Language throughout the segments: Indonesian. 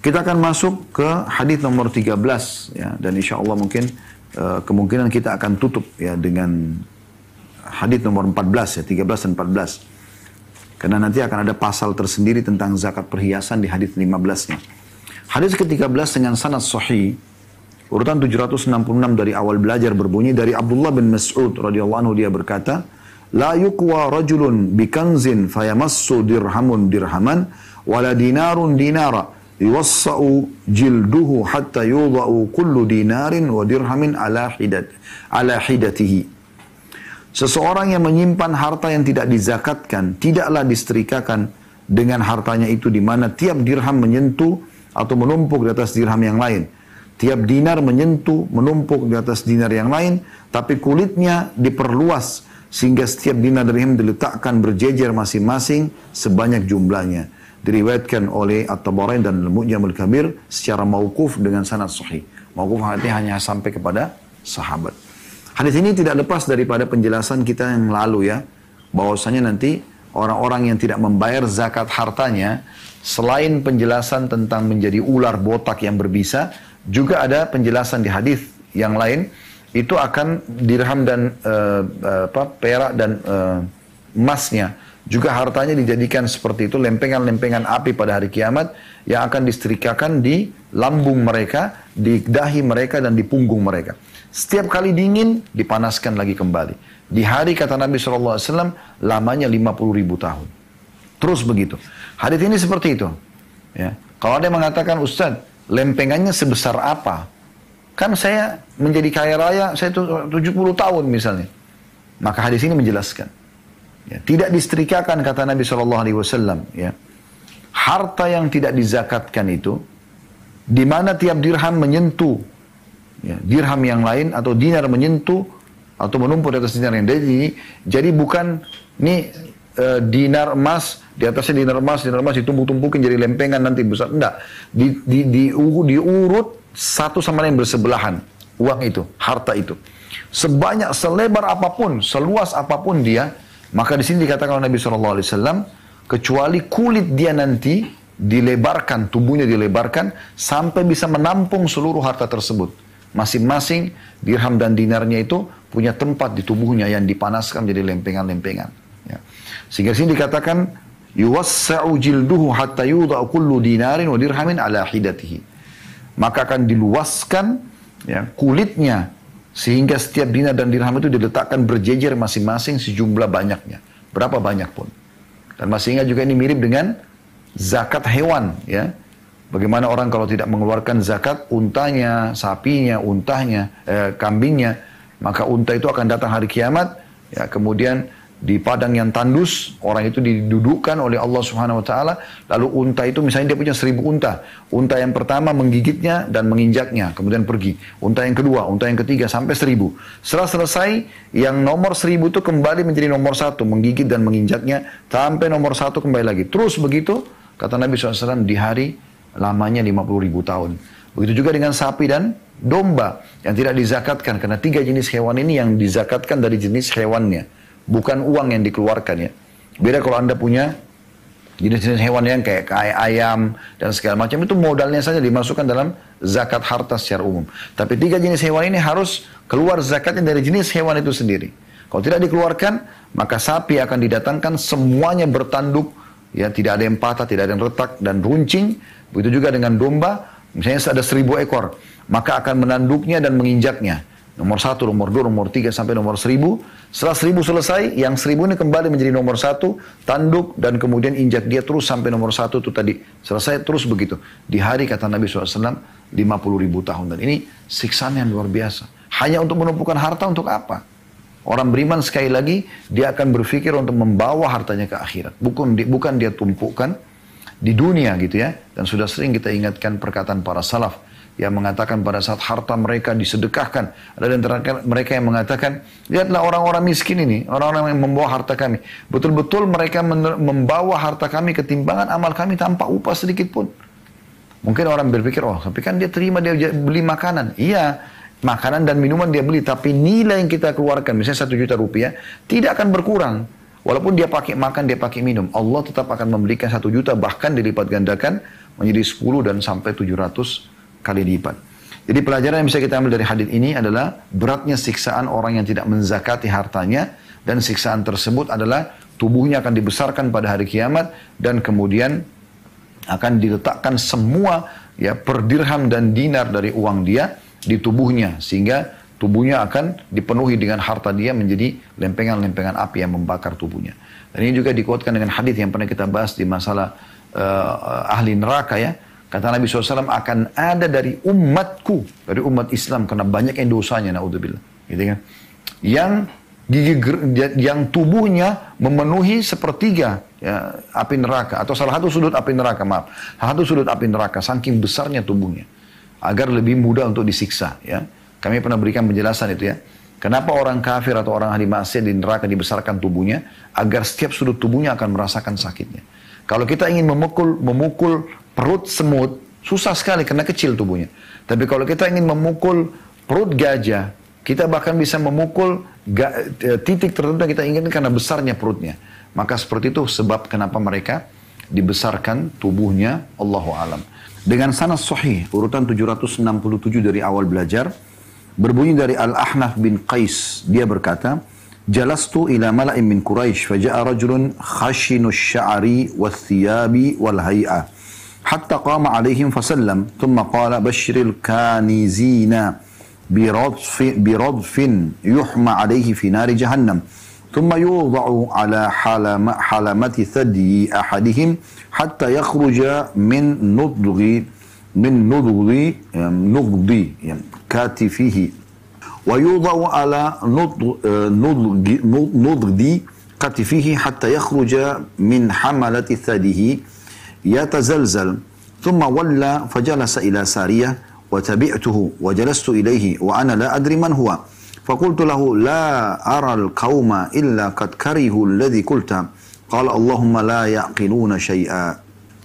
Kita akan masuk ke hadis nomor 13 ya dan insya Allah mungkin uh, kemungkinan kita akan tutup ya dengan hadis nomor 14 ya 13 dan 14. Karena nanti akan ada pasal tersendiri tentang zakat perhiasan di hadis 15-nya. Hadis ke-13 dengan sanad sahih urutan 766 dari awal belajar berbunyi dari Abdullah bin Mas'ud radhiyallahu anhu dia berkata, "La yuqwa rajulun bikanzin fayamassu dirhamun dirhaman wala dinarun dinara." Yuwassa'u jilduhu hatta yudha'u kullu dinarin wa dirhamin ala hidat ala hidatihi. Seseorang yang menyimpan harta yang tidak dizakatkan, tidaklah disetrikakan dengan hartanya itu di mana tiap dirham menyentuh atau menumpuk di atas dirham yang lain. Tiap dinar menyentuh, menumpuk di atas dinar yang lain, tapi kulitnya diperluas sehingga setiap dinar dirham diletakkan berjejer masing-masing sebanyak jumlahnya diriwayatkan oleh At-Tabarain dan Al-Mu'jamul Kabir secara mauquf dengan sanad sahih. Mauquf artinya hanya sampai kepada sahabat. Hadis ini tidak lepas daripada penjelasan kita yang lalu ya, bahwasanya nanti orang-orang yang tidak membayar zakat hartanya, selain penjelasan tentang menjadi ular botak yang berbisa, juga ada penjelasan di hadis yang lain itu akan dirham dan uh, apa perak dan uh, emasnya juga hartanya dijadikan seperti itu lempengan-lempengan api pada hari kiamat yang akan disetrikakan di lambung mereka, di dahi mereka dan di punggung mereka. Setiap kali dingin dipanaskan lagi kembali. Di hari kata Nabi SAW lamanya 50 ribu tahun. Terus begitu. Hadis ini seperti itu. Ya. Kalau ada yang mengatakan Ustaz, lempengannya sebesar apa? Kan saya menjadi kaya raya, saya 70 tahun misalnya. Maka hadis ini menjelaskan. Ya, tidak disetrikakan kata Nabi Shallallahu Alaihi Wasallam. Ya. Harta yang tidak dizakatkan itu, di mana tiap dirham menyentuh ya, dirham yang lain atau dinar menyentuh atau menumpuk di atas dinar yang. Jadi, jadi bukan ini e, dinar emas di atasnya dinar emas, dinar emas ditumpuk-tumpukin jadi lempengan nanti besar. Enggak, di, di, di, diurut satu sama lain bersebelahan uang itu, harta itu. Sebanyak, selebar apa pun, seluas apa pun dia, maka di sini dikatakan oleh Nabi Wasallam, kecuali kulit dia nanti dilebarkan, tubuhnya dilebarkan sampai bisa menampung seluruh harta tersebut. Masing-masing dirham dan dinarnya itu punya tempat di tubuhnya yang dipanaskan menjadi lempengan-lempengan. Ya. Sehingga sini dikatakan yuwassa'u jilduhu hatta yudha'u dinarin wa dirhamin ala hidatihi. Maka akan diluaskan ya, kulitnya sehingga setiap dinar dan dirham itu diletakkan berjejer masing-masing sejumlah banyaknya. Berapa banyak pun. Dan masih ingat juga ini mirip dengan zakat hewan ya. Bagaimana orang kalau tidak mengeluarkan zakat untanya, sapinya, untahnya, eh, kambingnya, maka unta itu akan datang hari kiamat, ya kemudian di padang yang tandus, orang itu didudukkan oleh Allah Subhanahu wa taala, lalu unta itu misalnya dia punya seribu unta. Unta yang pertama menggigitnya dan menginjaknya, kemudian pergi. Unta yang kedua, unta yang ketiga sampai seribu. Setelah selesai, yang nomor seribu itu kembali menjadi nomor satu, menggigit dan menginjaknya sampai nomor satu kembali lagi. Terus begitu, kata Nabi SAW di hari lamanya 50 ribu tahun. Begitu juga dengan sapi dan domba yang tidak dizakatkan karena tiga jenis hewan ini yang dizakatkan dari jenis hewannya bukan uang yang dikeluarkan ya. Beda kalau Anda punya jenis-jenis hewan yang kayak, kayak ayam dan segala macam itu modalnya saja dimasukkan dalam zakat harta secara umum. Tapi tiga jenis hewan ini harus keluar zakatnya dari jenis hewan itu sendiri. Kalau tidak dikeluarkan, maka sapi akan didatangkan semuanya bertanduk, ya tidak ada yang patah, tidak ada yang retak dan runcing. Begitu juga dengan domba, misalnya ada seribu ekor, maka akan menanduknya dan menginjaknya. Nomor satu, nomor dua, nomor tiga, sampai nomor seribu. Setelah seribu selesai, yang seribu ini kembali menjadi nomor satu, tanduk, dan kemudian injak dia terus sampai nomor satu itu tadi. Selesai terus begitu. Di hari kata Nabi SAW, 50 ribu tahun. Dan ini siksaan yang luar biasa. Hanya untuk menumpukan harta untuk apa? Orang beriman sekali lagi, dia akan berpikir untuk membawa hartanya ke akhirat. Bukan, bukan dia tumpukan di dunia gitu ya. Dan sudah sering kita ingatkan perkataan para salaf yang mengatakan pada saat harta mereka disedekahkan. Ada di antara mereka yang mengatakan, lihatlah orang-orang miskin ini, orang-orang yang membawa harta kami. Betul-betul mereka membawa harta kami ketimbangan amal kami tanpa upah sedikit pun. Mungkin orang berpikir, oh tapi kan dia terima, dia beli makanan. Iya, makanan dan minuman dia beli, tapi nilai yang kita keluarkan, misalnya satu juta rupiah, tidak akan berkurang. Walaupun dia pakai makan, dia pakai minum, Allah tetap akan memberikan satu juta, bahkan dilipat gandakan menjadi 10 dan sampai 700 kali lipat. Jadi pelajaran yang bisa kita ambil dari hadis ini adalah beratnya siksaan orang yang tidak menzakati hartanya dan siksaan tersebut adalah tubuhnya akan dibesarkan pada hari kiamat dan kemudian akan diletakkan semua ya per dirham dan dinar dari uang dia di tubuhnya sehingga tubuhnya akan dipenuhi dengan harta dia menjadi lempengan-lempengan api yang membakar tubuhnya. Dan ini juga dikuatkan dengan hadis yang pernah kita bahas di masalah uh, ahli neraka ya. Kata Nabi SAW akan ada dari umatku, dari umat Islam karena banyak yang dosanya, naudzubillah. Gitu kan? Yang gigi yang tubuhnya memenuhi sepertiga ya, api neraka. Atau salah satu sudut api neraka maaf. Salah satu sudut api neraka saking besarnya tubuhnya. Agar lebih mudah untuk disiksa ya. Kami pernah berikan penjelasan itu ya. Kenapa orang kafir atau orang ahli maksiat di neraka dibesarkan tubuhnya? Agar setiap sudut tubuhnya akan merasakan sakitnya. Kalau kita ingin memukul memukul perut semut susah sekali karena kecil tubuhnya tapi kalau kita ingin memukul perut gajah kita bahkan bisa memukul e, titik tertentu yang kita inginkan karena besarnya perutnya. Maka seperti itu sebab kenapa mereka dibesarkan tubuhnya Allahu alam. Dengan sanad sahih urutan 767 dari awal belajar berbunyi dari Al-Ahnaf bin Qais dia berkata Jalastu ila mala'in min Quraisy faja'a rajulun khashinu sya'ri wath-thiyabi wal hay'a hatta qama alaihim fasallam thumma qala bashiril kanizina برضف, برضف يحمى عليه في نار جهنم. ثم يوضع على حلم حلمة ثدي أحدهم حتى يخرج من نضغ من نضغ نضغ كاتفه. ويوضع على نضغ نضغ كتفه حتى يخرج من حملة ثديه يتزلزل. ثم ولى فجلس إلى سارية وتبعته وجلست إليه وأنا لا أدري من هو. فقلت له لا أرى القوم إلا قد كرهوا الذي قلت. قال اللهم لا يعقلون شيئا.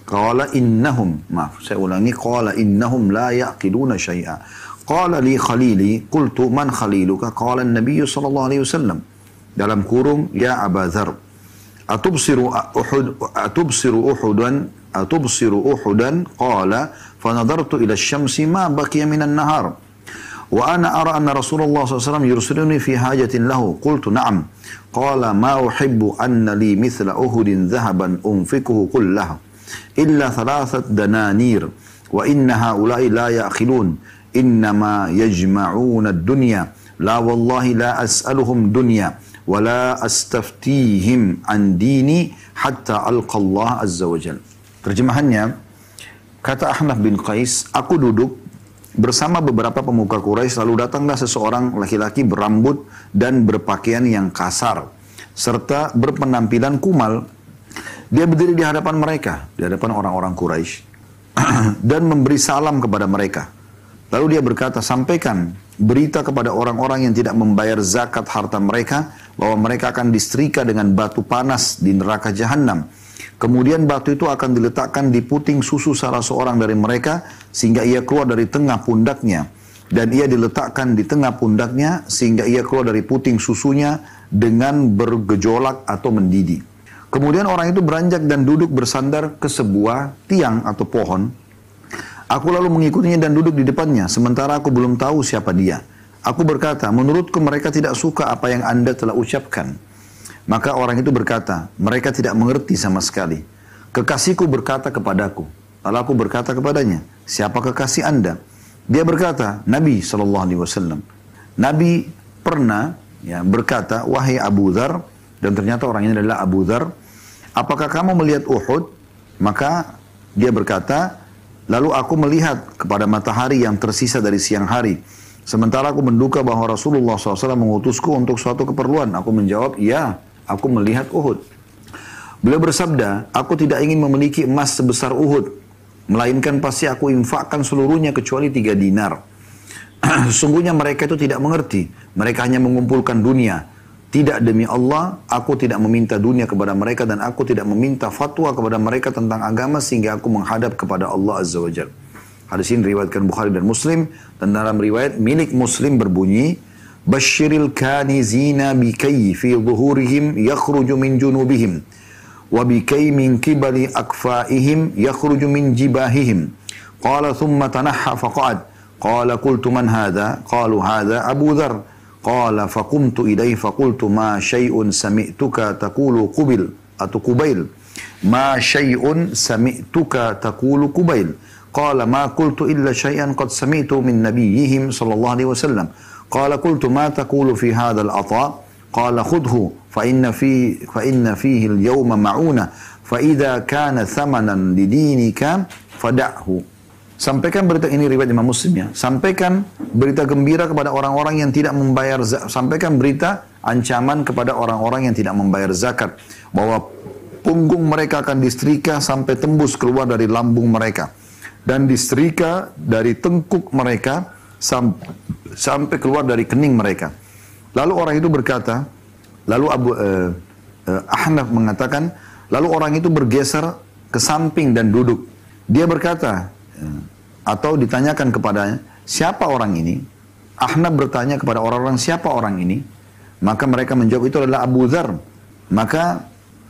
قال إنهم ما سأقول قال إنهم لا يعقلون شيئا. قال لي خليلي قلت من خليلك؟ قال النبي صلى الله عليه وسلم. dalam kurung ya Aba Dhar atubsiru uhud atubsiru uhudan atubsiru uhudan qala فنظرت إلى الشمس ما بقي من النهار. وأنا أرى أن رسول الله صلى الله عليه وسلم يرسلني في حاجة له. قلت نعم. قال ما أحب أن لي مثل أهد ذهبا أنفكه كله إلا ثلاثة دنانير وإن هؤلاء لا يأخلون إنما يجمعون الدنيا. لا والله لا أسألهم دنيا. wala astaftihim an dini hatta alqallah azza wajal. Terjemahannya kata Ahnaf bin Qais, aku duduk bersama beberapa pemuka Quraisy lalu datanglah seseorang laki-laki berambut dan berpakaian yang kasar serta berpenampilan kumal. Dia berdiri di hadapan mereka, di hadapan orang-orang Quraisy dan memberi salam kepada mereka. Lalu dia berkata, sampaikan berita kepada orang-orang yang tidak membayar zakat harta mereka bahwa mereka akan disetrika dengan batu panas di neraka jahanam Kemudian batu itu akan diletakkan di puting susu salah seorang dari mereka sehingga ia keluar dari tengah pundaknya. Dan ia diletakkan di tengah pundaknya sehingga ia keluar dari puting susunya dengan bergejolak atau mendidih. Kemudian orang itu beranjak dan duduk bersandar ke sebuah tiang atau pohon. Aku lalu mengikutinya dan duduk di depannya, sementara aku belum tahu siapa dia. Aku berkata, menurutku mereka tidak suka apa yang anda telah ucapkan. Maka orang itu berkata, mereka tidak mengerti sama sekali. Kekasihku berkata kepadaku. Lalu aku berkata kepadanya, siapa kekasih anda? Dia berkata, Nabi SAW. Nabi pernah ya, berkata, wahai Abu Dhar, dan ternyata orang ini adalah Abu Dhar, apakah kamu melihat Uhud? Maka dia berkata, lalu aku melihat kepada matahari yang tersisa dari siang hari. Sementara aku menduga bahwa Rasulullah SAW mengutusku untuk suatu keperluan. Aku menjawab, iya aku melihat Uhud. Beliau bersabda, aku tidak ingin memiliki emas sebesar Uhud, melainkan pasti aku infakkan seluruhnya kecuali tiga dinar. Sungguhnya mereka itu tidak mengerti, mereka hanya mengumpulkan dunia. Tidak demi Allah, aku tidak meminta dunia kepada mereka dan aku tidak meminta fatwa kepada mereka tentang agama sehingga aku menghadap kepada Allah Azza wa Jal. Hadis ini riwayatkan Bukhari dan Muslim dan dalam riwayat milik Muslim berbunyi Bashiril kanizina bikay fi zuhurihim yakhruju min junubihim wa bikay min kibali akfaihim yakhruju min jibahihim. Qala thumma tanahha faqad qala qultu man hadha? Qalu hadha Abu Dharr. قال فقمت إليه فقلت ما شيء سمعتك تقول قبل أتو قبيل. ما شيء سمعتك تقول قبيل؟ قال ما قلت إلا شيئا قد سمعت من نبيهم صلى الله عليه وسلم. قال قلت ما تقول في هذا العطاء؟ قال خذه فإن, في فإن فيه اليوم معونة فإذا كان ثمنا لدينك فدعه. Sampaikan berita ini riwayat Imam Muslim ya. Sampaikan berita gembira kepada orang-orang yang tidak membayar zakat. Sampaikan berita ancaman kepada orang-orang yang tidak membayar zakat. Bahwa punggung mereka akan disetrika sampai tembus keluar dari lambung mereka. Dan disetrika dari tengkuk mereka sam sampai keluar dari kening mereka. Lalu orang itu berkata, lalu Abu uh, uh, Ahnaf mengatakan, lalu orang itu bergeser ke samping dan duduk. Dia berkata, atau ditanyakan kepadanya, siapa orang ini? Ahnab bertanya kepada orang-orang, siapa orang ini? Maka mereka menjawab, itu adalah Abu Dhar. Maka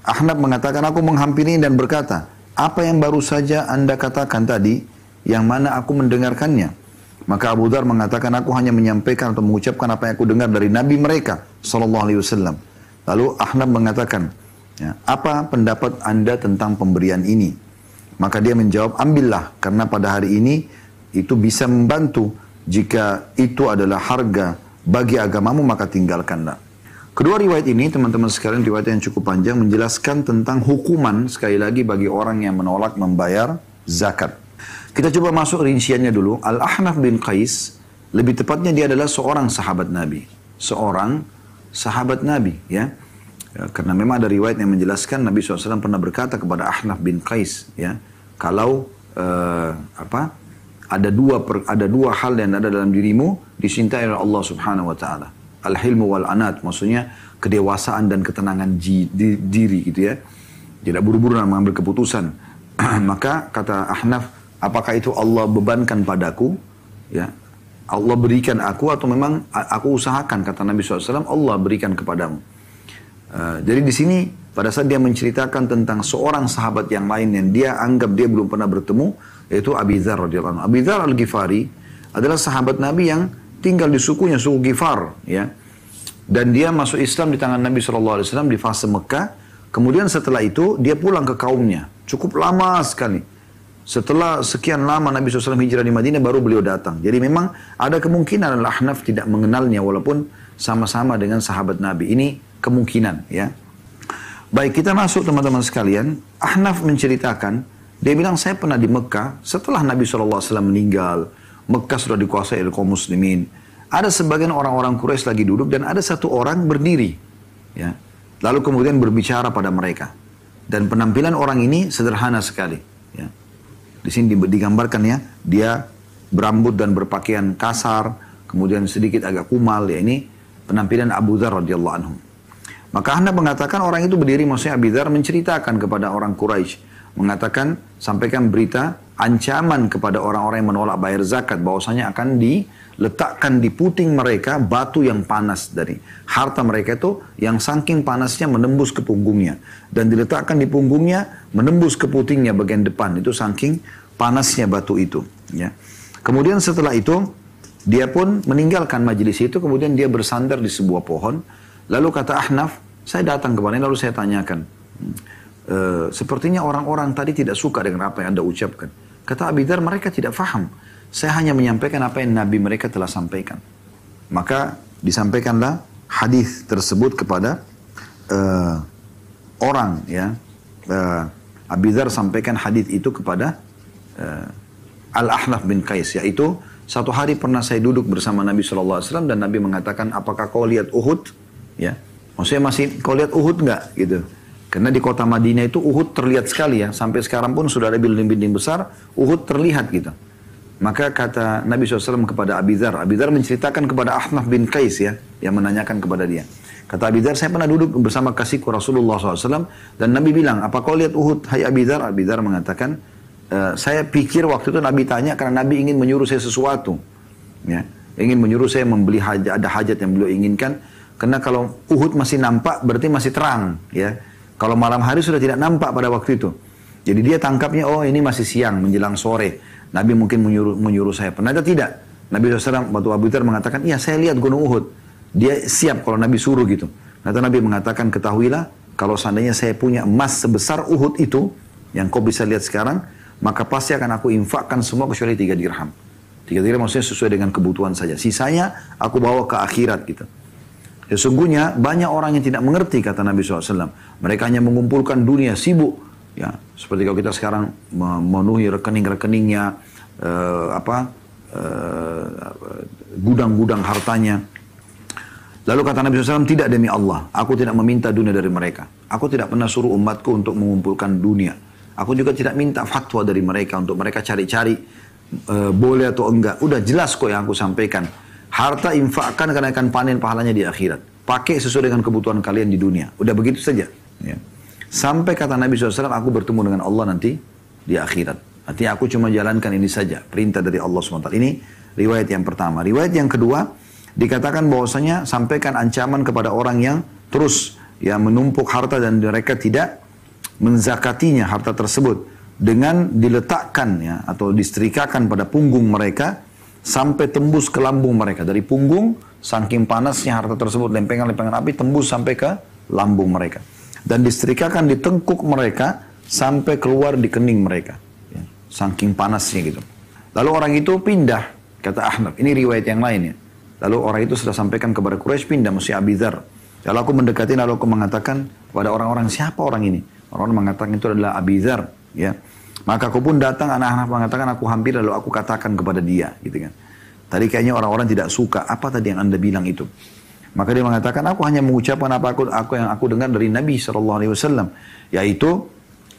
Ahnab mengatakan, aku menghampiri dan berkata, apa yang baru saja anda katakan tadi, yang mana aku mendengarkannya? Maka Abu Dhar mengatakan, aku hanya menyampaikan atau mengucapkan apa yang aku dengar dari Nabi mereka, Sallallahu Alaihi Wasallam. Lalu Ahnab mengatakan, ya, apa pendapat anda tentang pemberian ini? Maka dia menjawab, ambillah karena pada hari ini itu bisa membantu. Jika itu adalah harga bagi agamamu maka tinggalkanlah. Kedua riwayat ini teman-teman sekalian riwayat yang cukup panjang menjelaskan tentang hukuman sekali lagi bagi orang yang menolak membayar zakat. Kita coba masuk rinciannya dulu. Al-Ahnaf bin Qais lebih tepatnya dia adalah seorang sahabat Nabi. Seorang sahabat Nabi ya. Ya, karena memang ada riwayat yang menjelaskan Nabi SAW pernah berkata kepada Ahnaf bin Qais, ya, kalau uh, apa ada dua per, ada dua hal yang ada dalam dirimu dicintai oleh Allah Subhanahu Wa Taala, al-hilmu wal anat, maksudnya kedewasaan dan ketenangan ji, di, diri gitu ya, tidak buru-buru dalam mengambil keputusan. Maka kata Ahnaf, apakah itu Allah bebankan padaku? Ya, Allah berikan aku atau memang aku usahakan kata Nabi SAW Allah berikan kepadamu. Uh, jadi di sini pada saat dia menceritakan tentang seorang sahabat yang lain yang dia anggap dia belum pernah bertemu yaitu Abi Dzar radhiyallahu anhu. Abi Dzar al-Ghifari adalah sahabat Nabi yang tinggal di sukunya suku Ghifar ya. Dan dia masuk Islam di tangan Nabi SAW di fase Mekah. Kemudian setelah itu dia pulang ke kaumnya. Cukup lama sekali. Setelah sekian lama Nabi SAW hijrah di Madinah baru beliau datang. Jadi memang ada kemungkinan Al-Ahnaf tidak mengenalnya walaupun sama-sama dengan sahabat Nabi. Ini kemungkinan ya. Baik kita masuk teman-teman sekalian. Ahnaf menceritakan, dia bilang saya pernah di Mekah setelah Nabi SAW meninggal. Mekah sudah dikuasai oleh kaum muslimin. Ada sebagian orang-orang Quraisy lagi duduk dan ada satu orang berdiri. Ya. Lalu kemudian berbicara pada mereka. Dan penampilan orang ini sederhana sekali. Ya. Di sini digambarkan ya, dia berambut dan berpakaian kasar, kemudian sedikit agak kumal ya ini penampilan Abu Dhar radhiyallahu anhu. Maka Anda mengatakan orang itu berdiri maksudnya Abidar menceritakan kepada orang Quraisy. Mengatakan sampaikan berita ancaman kepada orang-orang yang menolak bayar zakat bahwasanya akan diletakkan di puting mereka batu yang panas dari. Harta mereka itu yang saking panasnya menembus ke punggungnya. Dan diletakkan di punggungnya menembus ke putingnya bagian depan. Itu saking panasnya batu itu ya. Kemudian setelah itu dia pun meninggalkan majelis itu. Kemudian dia bersandar di sebuah pohon. Lalu kata Ahnaf, saya datang kepadanya lalu saya tanyakan. E, sepertinya orang-orang tadi tidak suka dengan apa yang anda ucapkan. Kata Abidar, mereka tidak faham. Saya hanya menyampaikan apa yang Nabi mereka telah sampaikan. Maka disampaikanlah hadis tersebut kepada uh, orang ya. Uh, Abidar sampaikan hadis itu kepada uh, Al-Ahnaf bin Qais yaitu satu hari pernah saya duduk bersama Nabi SAW dan Nabi mengatakan apakah kau lihat Uhud? Ya, maksudnya masih kau lihat Uhud nggak gitu? Karena di kota Madinah itu Uhud terlihat sekali ya. Sampai sekarang pun sudah ada building-building besar, Uhud terlihat gitu. Maka kata Nabi SAW kepada Abidhar, Abidhar menceritakan kepada Ahnaf bin Qais ya, yang menanyakan kepada dia. Kata Abidhar, saya pernah duduk bersama kasihku Rasulullah SAW, dan Nabi bilang, apa kau lihat Uhud? Hai Abidhar, Abidhar mengatakan, e, saya pikir waktu itu Nabi tanya karena Nabi ingin menyuruh saya sesuatu. Ya, ingin menyuruh saya membeli hajat, ada hajat yang beliau inginkan. Karena kalau Uhud masih nampak berarti masih terang, ya. Kalau malam hari sudah tidak nampak pada waktu itu. Jadi dia tangkapnya, oh ini masih siang, menjelang sore. Nabi mungkin menyuruh, menyuruh saya. Ternyata tidak. Nabi SAW, waktu Abu Dhar mengatakan, iya saya lihat gunung Uhud. Dia siap kalau Nabi suruh gitu. Ternyata Nabi mengatakan, ketahuilah, kalau seandainya saya punya emas sebesar Uhud itu, yang kau bisa lihat sekarang, maka pasti akan aku infakkan semua kecuali tiga dirham. Tiga dirham maksudnya sesuai dengan kebutuhan saja. Sisanya aku bawa ke akhirat gitu. Sesungguhnya banyak orang yang tidak mengerti kata Nabi SAW. Mereka hanya mengumpulkan dunia, sibuk. Ya, seperti kalau kita sekarang memenuhi rekening-rekeningnya, uh, apa uh, gudang-gudang hartanya. Lalu kata Nabi SAW, tidak demi Allah, aku tidak meminta dunia dari mereka. Aku tidak pernah suruh umatku untuk mengumpulkan dunia. Aku juga tidak minta fatwa dari mereka untuk mereka cari-cari uh, boleh atau enggak. Udah jelas kok yang aku sampaikan Harta infakkan karena akan panen pahalanya di akhirat. Pakai sesuai dengan kebutuhan kalian di dunia. Udah begitu saja. Ya. Sampai kata Nabi SAW, aku bertemu dengan Allah nanti di akhirat. Artinya aku cuma jalankan ini saja. Perintah dari Allah SWT. Ini riwayat yang pertama. Riwayat yang kedua, dikatakan bahwasanya sampaikan ancaman kepada orang yang terus ya menumpuk harta dan mereka tidak menzakatinya harta tersebut dengan diletakkan ya atau disetrikakan pada punggung mereka sampai tembus ke lambung mereka. Dari punggung, saking panasnya harta tersebut, lempengan-lempengan api tembus sampai ke lambung mereka. Dan disetrikakan di tengkuk mereka sampai keluar di kening mereka. Ya, saking panasnya gitu. Lalu orang itu pindah, kata Ahmad. Ini riwayat yang lainnya. Lalu orang itu sudah sampaikan kepada Quraisy pindah, mesti Abidhar. Lalu aku mendekati, lalu aku mengatakan kepada orang-orang, siapa orang ini? Orang-orang mengatakan itu adalah Abidhar. Ya. Maka aku pun datang anak-anak mengatakan aku hampir lalu aku katakan kepada dia gitu kan. Tadi kayaknya orang-orang tidak suka apa tadi yang anda bilang itu. Maka dia mengatakan aku hanya mengucapkan apa aku, aku yang aku dengar dari Nabi saw. Yaitu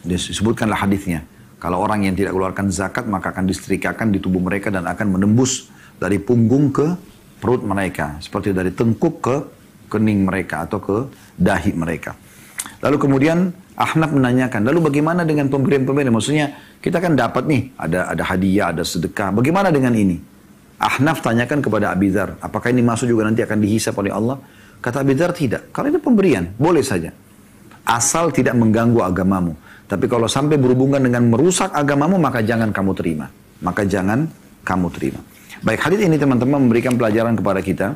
disebutkanlah hadisnya. Kalau orang yang tidak keluarkan zakat maka akan disetrikakan di tubuh mereka dan akan menembus dari punggung ke perut mereka. Seperti dari tengkuk ke kening mereka atau ke dahi mereka. Lalu kemudian Ahnaf menanyakan, lalu bagaimana dengan pemberian-pemberian? Maksudnya kita kan dapat nih, ada ada hadiah, ada sedekah. Bagaimana dengan ini? Ahnaf tanyakan kepada Abidhar, apakah ini masuk juga nanti akan dihisap oleh Allah? Kata Abidhar tidak. Kalau ini pemberian, boleh saja. Asal tidak mengganggu agamamu. Tapi kalau sampai berhubungan dengan merusak agamamu, maka jangan kamu terima. Maka jangan kamu terima. Baik, hadis ini teman-teman memberikan pelajaran kepada kita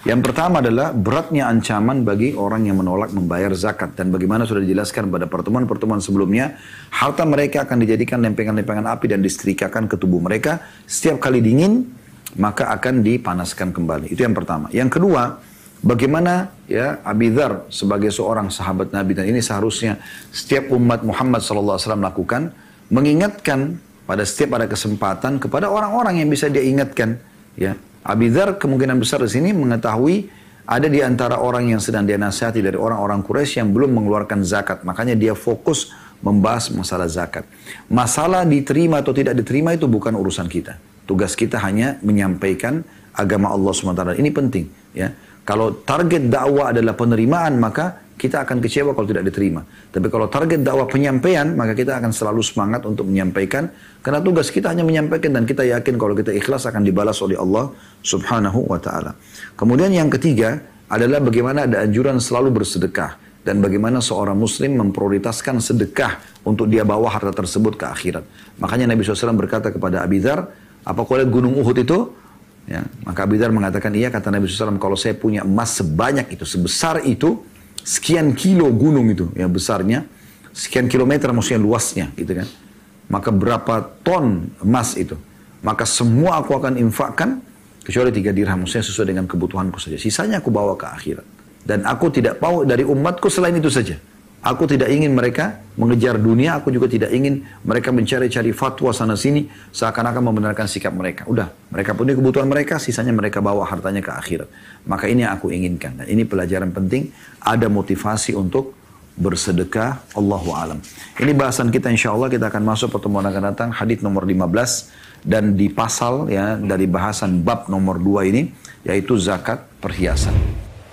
yang pertama adalah beratnya ancaman bagi orang yang menolak membayar zakat. Dan bagaimana sudah dijelaskan pada pertemuan-pertemuan sebelumnya, harta mereka akan dijadikan lempengan-lempengan api dan disetrikakan ke tubuh mereka. Setiap kali dingin, maka akan dipanaskan kembali. Itu yang pertama. Yang kedua, bagaimana ya Abidhar sebagai seorang sahabat Nabi dan ini seharusnya setiap umat Muhammad SAW lakukan, mengingatkan pada setiap ada kesempatan kepada orang-orang yang bisa dia ingatkan. Ya, Abi Dhar kemungkinan besar di sini mengetahui ada di antara orang yang sedang dia nasihati dari orang-orang Quraisy yang belum mengeluarkan zakat. Makanya dia fokus membahas masalah zakat. Masalah diterima atau tidak diterima itu bukan urusan kita. Tugas kita hanya menyampaikan agama Allah SWT. Ini penting. ya. Kalau target dakwah adalah penerimaan, maka kita akan kecewa kalau tidak diterima. Tapi kalau target dakwah penyampaian, maka kita akan selalu semangat untuk menyampaikan. Karena tugas kita hanya menyampaikan dan kita yakin kalau kita ikhlas akan dibalas oleh Allah subhanahu wa ta'ala. Kemudian yang ketiga adalah bagaimana ada anjuran selalu bersedekah. Dan bagaimana seorang muslim memprioritaskan sedekah untuk dia bawa harta tersebut ke akhirat. Makanya Nabi SAW berkata kepada Abi Dhar, apa kau lihat gunung Uhud itu? Ya, maka Abi Dhar mengatakan, iya kata Nabi SAW, kalau saya punya emas sebanyak itu, sebesar itu, sekian kilo gunung itu ya besarnya, sekian kilometer maksudnya luasnya gitu kan. Maka berapa ton emas itu? Maka semua aku akan infakkan kecuali tiga dirham maksudnya sesuai dengan kebutuhanku saja. Sisanya aku bawa ke akhirat. Dan aku tidak mau dari umatku selain itu saja. Aku tidak ingin mereka mengejar dunia, aku juga tidak ingin mereka mencari-cari fatwa sana sini seakan-akan membenarkan sikap mereka. Udah, mereka punya kebutuhan mereka, sisanya mereka bawa hartanya ke akhirat. Maka ini yang aku inginkan. Dan ini pelajaran penting, ada motivasi untuk bersedekah Allahu alam. Ini bahasan kita insya Allah kita akan masuk pertemuan akan datang hadis nomor 15 dan di pasal ya dari bahasan bab nomor 2 ini yaitu zakat perhiasan.